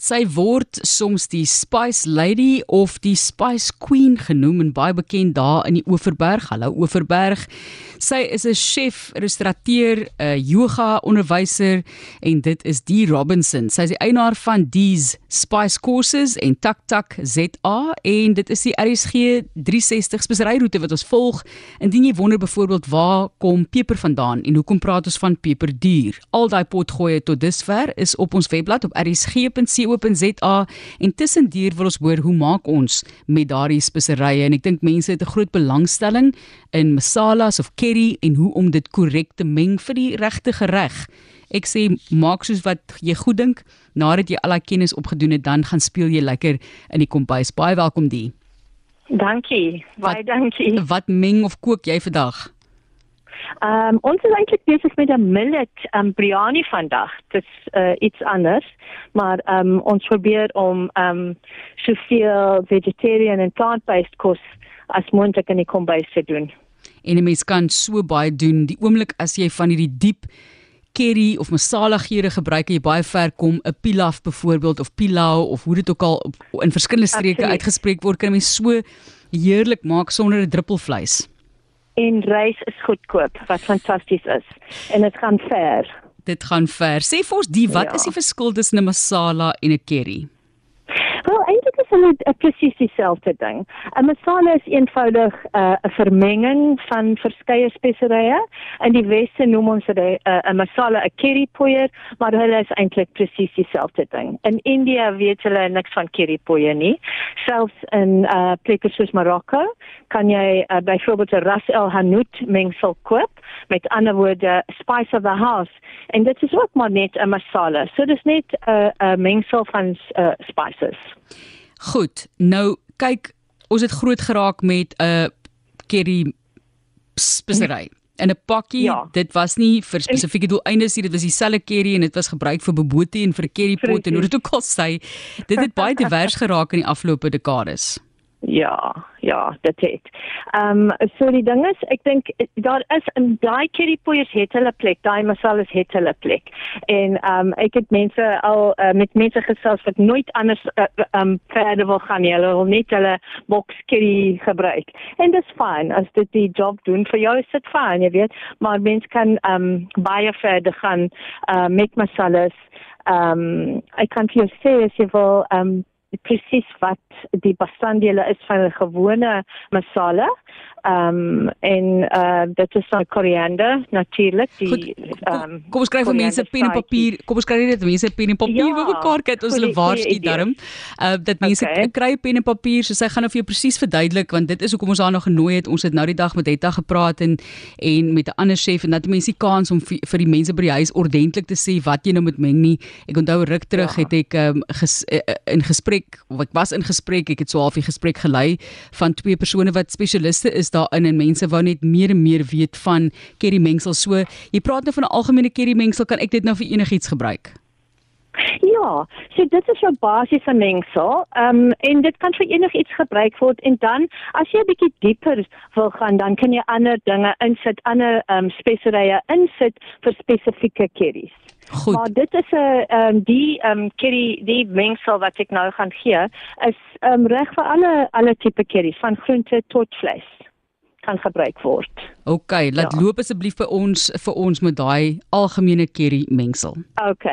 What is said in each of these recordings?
Sy word soms die Spice Lady of die Spice Queen genoem en baie bekend daar in die Oeverberg. Hallo Oeverberg. Sy is 'n chef, restaurateur, 'n yoga onderwyser en dit is die Robinson. Sy is die eienaar van Dees Spice Courses en Tak Tak ZA en dit is die RSG 360 speseryroete wat ons volg. Indien jy wonder byvoorbeeld waar kom peper vandaan en hoekom praat ons van peperduur? Al daai potgoeie tot dusver is op ons webblad op rsg.co co.za en tussendeur wil ons hoor hoe maak ons met daardie speserye en ek dink mense het 'n groot belangstelling in masalas of curry en hoe om dit korrek te meng vir die regte gereg. Ek sê maak soos wat jy goed dink nadat jy al daai kennis opgedoen het dan gaan speel jy lekker in die kombuis. Baie welkom die. Dankie. Baie dankie. Wat meng of kook jy vandag? Ehm um, ons is eintlik besig met 'n millet um, biryani vandag. Dit is uh, iets anders, maar ehm um, ons probeer om ehm um, soveel vegetarian en plant-based kos as moontlik in die kombuis te doen. En 'n mens kan so baie doen die oomblik as jy van hierdie diep curry of masala geure gebruik en jy baie ver kom 'n pilaf byvoorbeeld of pilau of hoe dit ook al in verskillende streke Absoluut. uitgespreek word kan jy so heerlik maak sonder 'n druppel vleis en rys is goedkoop wat fantasties is en dit gaan ver. Dit gaan ver. Sê vir ons die wat ja. is die verskil tussen 'n masala en 'n curry? Wel eintlik is hulle presies dieselfde ding. 'n Masala is eenvoudig uh, 'n uh, vermenging van verskeie speserye. In die Weste noem ons 'n uh, masala 'n curry poeier, maar hulle is eintlik presies dieselfde ding. In India weet hulle niks van curry poeier nie. Selfs in uh, plekke soos Marokko kan jy uh, byvoorbeeld 'n ras el hanout mengsel koop, met ander woorde spice of the house en dit is ook maar net 'n masala. So dis net 'n uh, 'n mengsel van uh, spices. Goed. Nou kyk, ons het groot geraak met 'n uh, curry spesery. In 'n pakkie, ja. dit was nie vir spesifieke doeleindes nie, dit was dieselfde curry en dit was gebruik vir bobotie en vir 'n currypot en hoe dit ook al sê, dit het baie divers geraak in die afgelope dekades. Ja, ja, dit het. Ehm um, so die ding is, ek dink daar is in daai curry poeiers het hulle plek, daai masalas het hulle plek. En ehm um, ek het mense al uh, met mense gesels wat nooit anders ehm uh, um, verder wil gaan nie. Hulle wil net hulle box curry gebruik. En dit is fyn as dit die job doen vir jou is dit fyn, jy weet. Maar mense kan ehm um, baie verder gaan uh, met masalas. Ehm um, ek kan vir jou sê as jy wil ehm um, presies wat die bestanddele is van 'n gewone masala. Ehm um, en uh dit is nou koriander natuurlik die ehm um, Kom ons kry vir mense pen en papier. Kom ons kry net mense pen en papier ja, vir mekaar kyk ons hulle waarsku darm. Uh dat mense okay. kry pen en papier so sy gaan nou vir jou presies verduidelik want dit is hoekom ons haar nog genooi het. Ons het nou die dag met Hetta gepraat en en met 'n ander chef en dat mense die kans om vir die mense by die huis ordentlik te sê wat jy nou moet meng nie. Ek onthou ruk terug ja. het ek um, ges, uh, in gesprek of ek was in gesprek, ek het so half die gesprek gelei van twee persone wat spesialiste is daarin en mense wou net meer en meer weet van curry mengsel. So, jy praat nou van 'n algemene curry mengsel, kan ek dit nou vir enigiets gebruik? Ja, so dit is jou basiese mengsel. Ehm um, en dit kan vir enigiets gebruik word en dan as jy 'n bietjie dieper wil gaan, dan kan jy ander dinge insit, ander ehm um, speserye insit vir spesifieke curries. Goed. Maar dit is 'n ehm um, die ehm um, curry die mengsel wat ek nou gaan gee is ehm um, reg vir alle alle tipe curries van groente tot vleis kan gebruik word. OK, laat ja. loop asseblief vir ons vir ons met daai algemene curry mengsel. OK.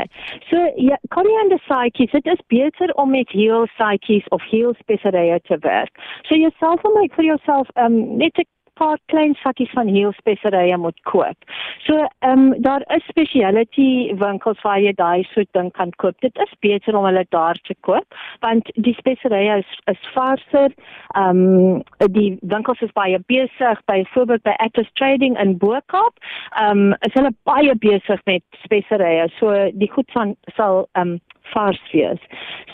So ja, koriander saaitjies, dit is beter om met heel saaitjies of heel speserye te werk. So jouself om like vir jouself um net 'n paar klein sakkies van heel speserye moet koop. So, ehm um, daar is speciality winkels waar jy daai soort ding kan koop. Dit is beter om hulle daar te koop want die speserye is is varser. Ehm um, die winkels is baie besig byvoorbeeld by Atlas Trading in Boekop. Ehm um, is hulle baie besig met speserye. So die goed van sal ehm um, vars wees.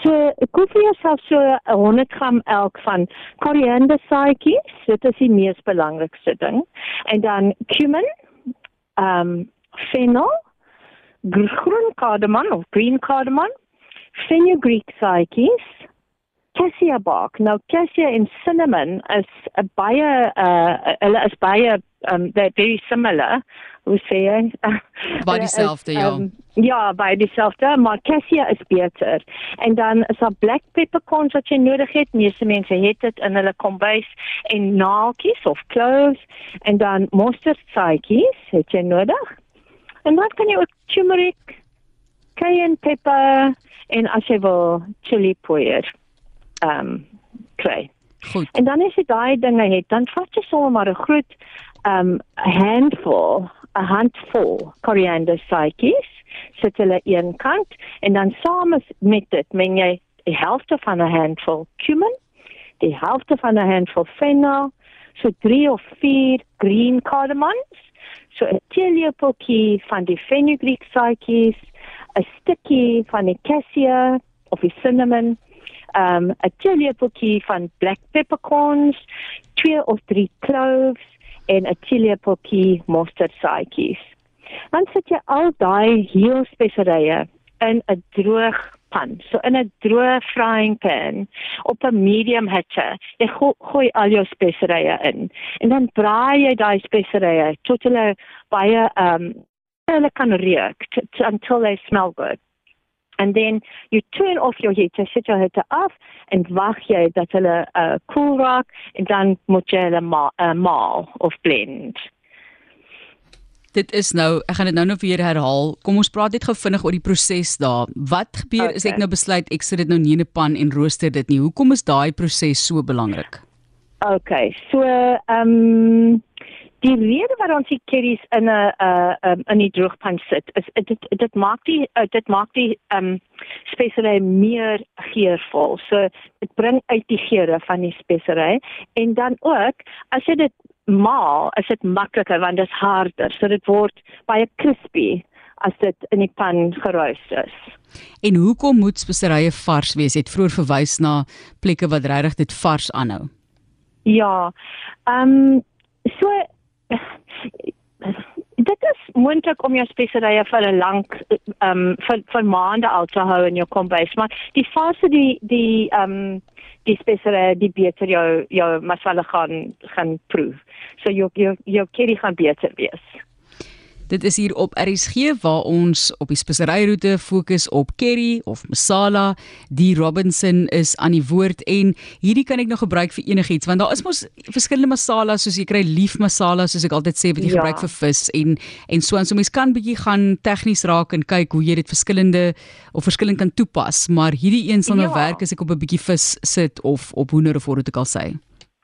So koop vir jouself so 100 gram elk van koriander saadjies, dit is die mees belangrikste ding. En dan cumin, ehm um, fennel, groen kardamom of green kardamom, fenugreek saadjies, cassia bark. Nou cassia en cinnamon is 'n baie uh hulle is baie um they're very similar. Hoe sê jy? By dieselfde ja. Um, ja, by dieselfde, maar cassia is beter. En dan is daar black peppercorns wat jy nodig het. Meeste mense het dit in hulle kombuis en naaltjies of cloves en dan mosterdsaadjies het jy nodig. En dan kan jy ook turmeric, cayenne pepper en as jy wil chili poeier. Ehm um, kry. Goed. En dan as jy daai dinge het, dan vat jy sommer maar 'n groot um handful, 'n handvol koriander saadjies, sit hulle een kant en dan saam met dit meng jy die helfte van 'n handvol cumin, die helfte van 'n handvol fennel, so 3 of 4 green cardamoms, so 'n teelepeltjie van die fenugreek saadjies, 'n stukkie van die cassia of die cinnamon um 'n teelepeltjie van black peppercorns, twee of drie cloves en 'n teelepeltjie mosterdsaadjies. Dan sit jy al daai heel speserye in 'n droog pan, so in 'n droë frying pan op 'n medium hitte. Jy go gooi al jou speserye in en dan braai jy daai speserye tot hulle baie um hulle kan reuk until they smell good and then you turn off your heater, sit your heater af en wag jy dat hulle uh, cool raak en dan moet jy hulle ma uh, maal of blend. Dit is nou, ek gaan dit nou nog weer herhaal. Kom ons praat net gou vinnig oor die proses daar. Wat gebeur okay. as ek nou besluit ek sit dit nou nie in 'n pan en rooster dit nie? Hoekom is daai proses so belangrik? Okay, so ehm um, die rede waarom ons die curries in 'n uh um, in die droogpan sit is dit dit maak die uh, dit maak die um spesery meer geurvol. So dit bring uit die geure van die spesery en dan ook as jy dit maal, is dit makliker want dit is harder. So dit word baie crispy as dit in die pan geroos is. En hoekom moet speserye vars wees? Het vroeër verwys na plekke wat regtig dit vars aanhou. Ja. Ehm um, so moontlik om jou speserye vir 'n lank ehm um, vir vir maande al te hou in jou kombuis, maar die fase die die ehm um, die speserye die beter jou jou masala gaan gaan proef. So jou jou jou curry gaan beter wees. Dit is hier op RSG waar ons op die speseryroete fokus op curry of masala. Die Robinson is aan die woord en hierdie kan ek nog gebruik vir enigiets want daar is mos verskillende masalas soos jy kry lief masala soos ek altyd sê wat jy ja. gebruik vir vis en en so en so mens kan bietjie gaan tegnies raak en kyk hoe jy dit verskillende of verskillend kan toepas, maar hierdie een sal nou ja. werk as ek op 'n bietjie vis sit of op hoender of wat ook al sê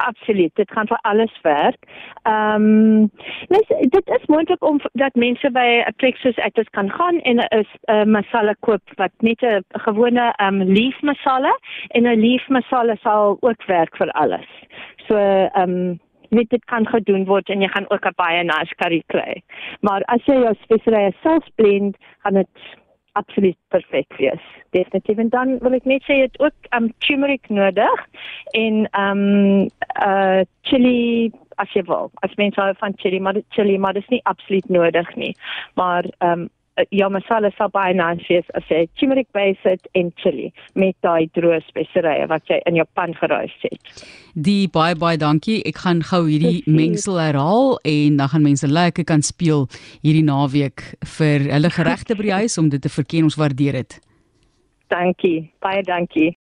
absoluut dit gaan vir alles werk. Ehm um, nes dit is moontlik om dat mense by 'n plek soos dis kan gaan en 'n uh, uh, masala koop wat net 'n gewone ehm um, leaf masala en 'n leaf masala sal ook werk vir alles. So ehm um, net dit kan gedoen word en jy gaan ook 'n baie nice curry kry. Maar as jy jou speserye self blend, gaan dit absoluut perfek wees. Definitief. En dan wil ek net sê jy het ook um turmeric nodig en um uh chili as jy wil. As mens hou van chili, maar chili maar dit is nie absoluut nodig nie. Maar um jou masala sal baie nice wees as jy turmeric base het en chili met daai droë speserye wat jy in jou pan geroos het. Die baie baie dankie. Ek gaan gou hierdie mengsel herhaal en dan gaan mense lekker kan speel hierdie naweek vir hulle geregte by die huis om dit te verken ons waardeer dit. Dankie. Baie dankie.